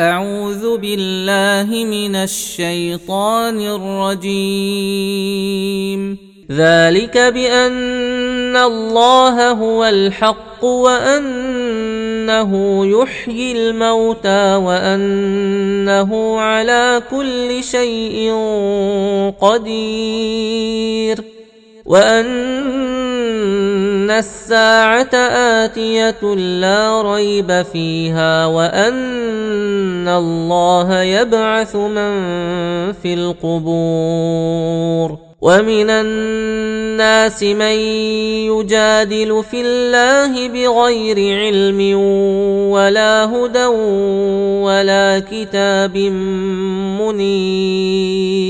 أعوذ بالله من الشيطان الرجيم. ذلك بأن الله هو الحق وأنه يحيي الموتى وأنه على كل شيء قدير. وأن الساعة آتية لا ريب فيها وأن الله يبعث من في القبور ومن الناس من يجادل في الله بغير علم ولا هدى ولا كتاب منير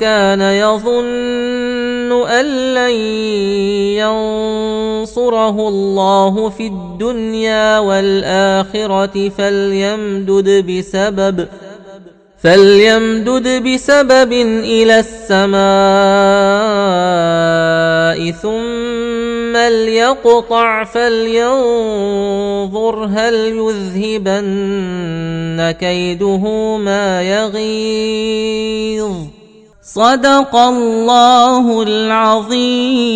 كان يظن أن لن ينصره الله في الدنيا والآخرة فليمدد بسبب فليمدد بسبب إلى السماء ثم ليقطع فلينظر هل يذهبن كيده ما يغيظ. صدق الله العظيم.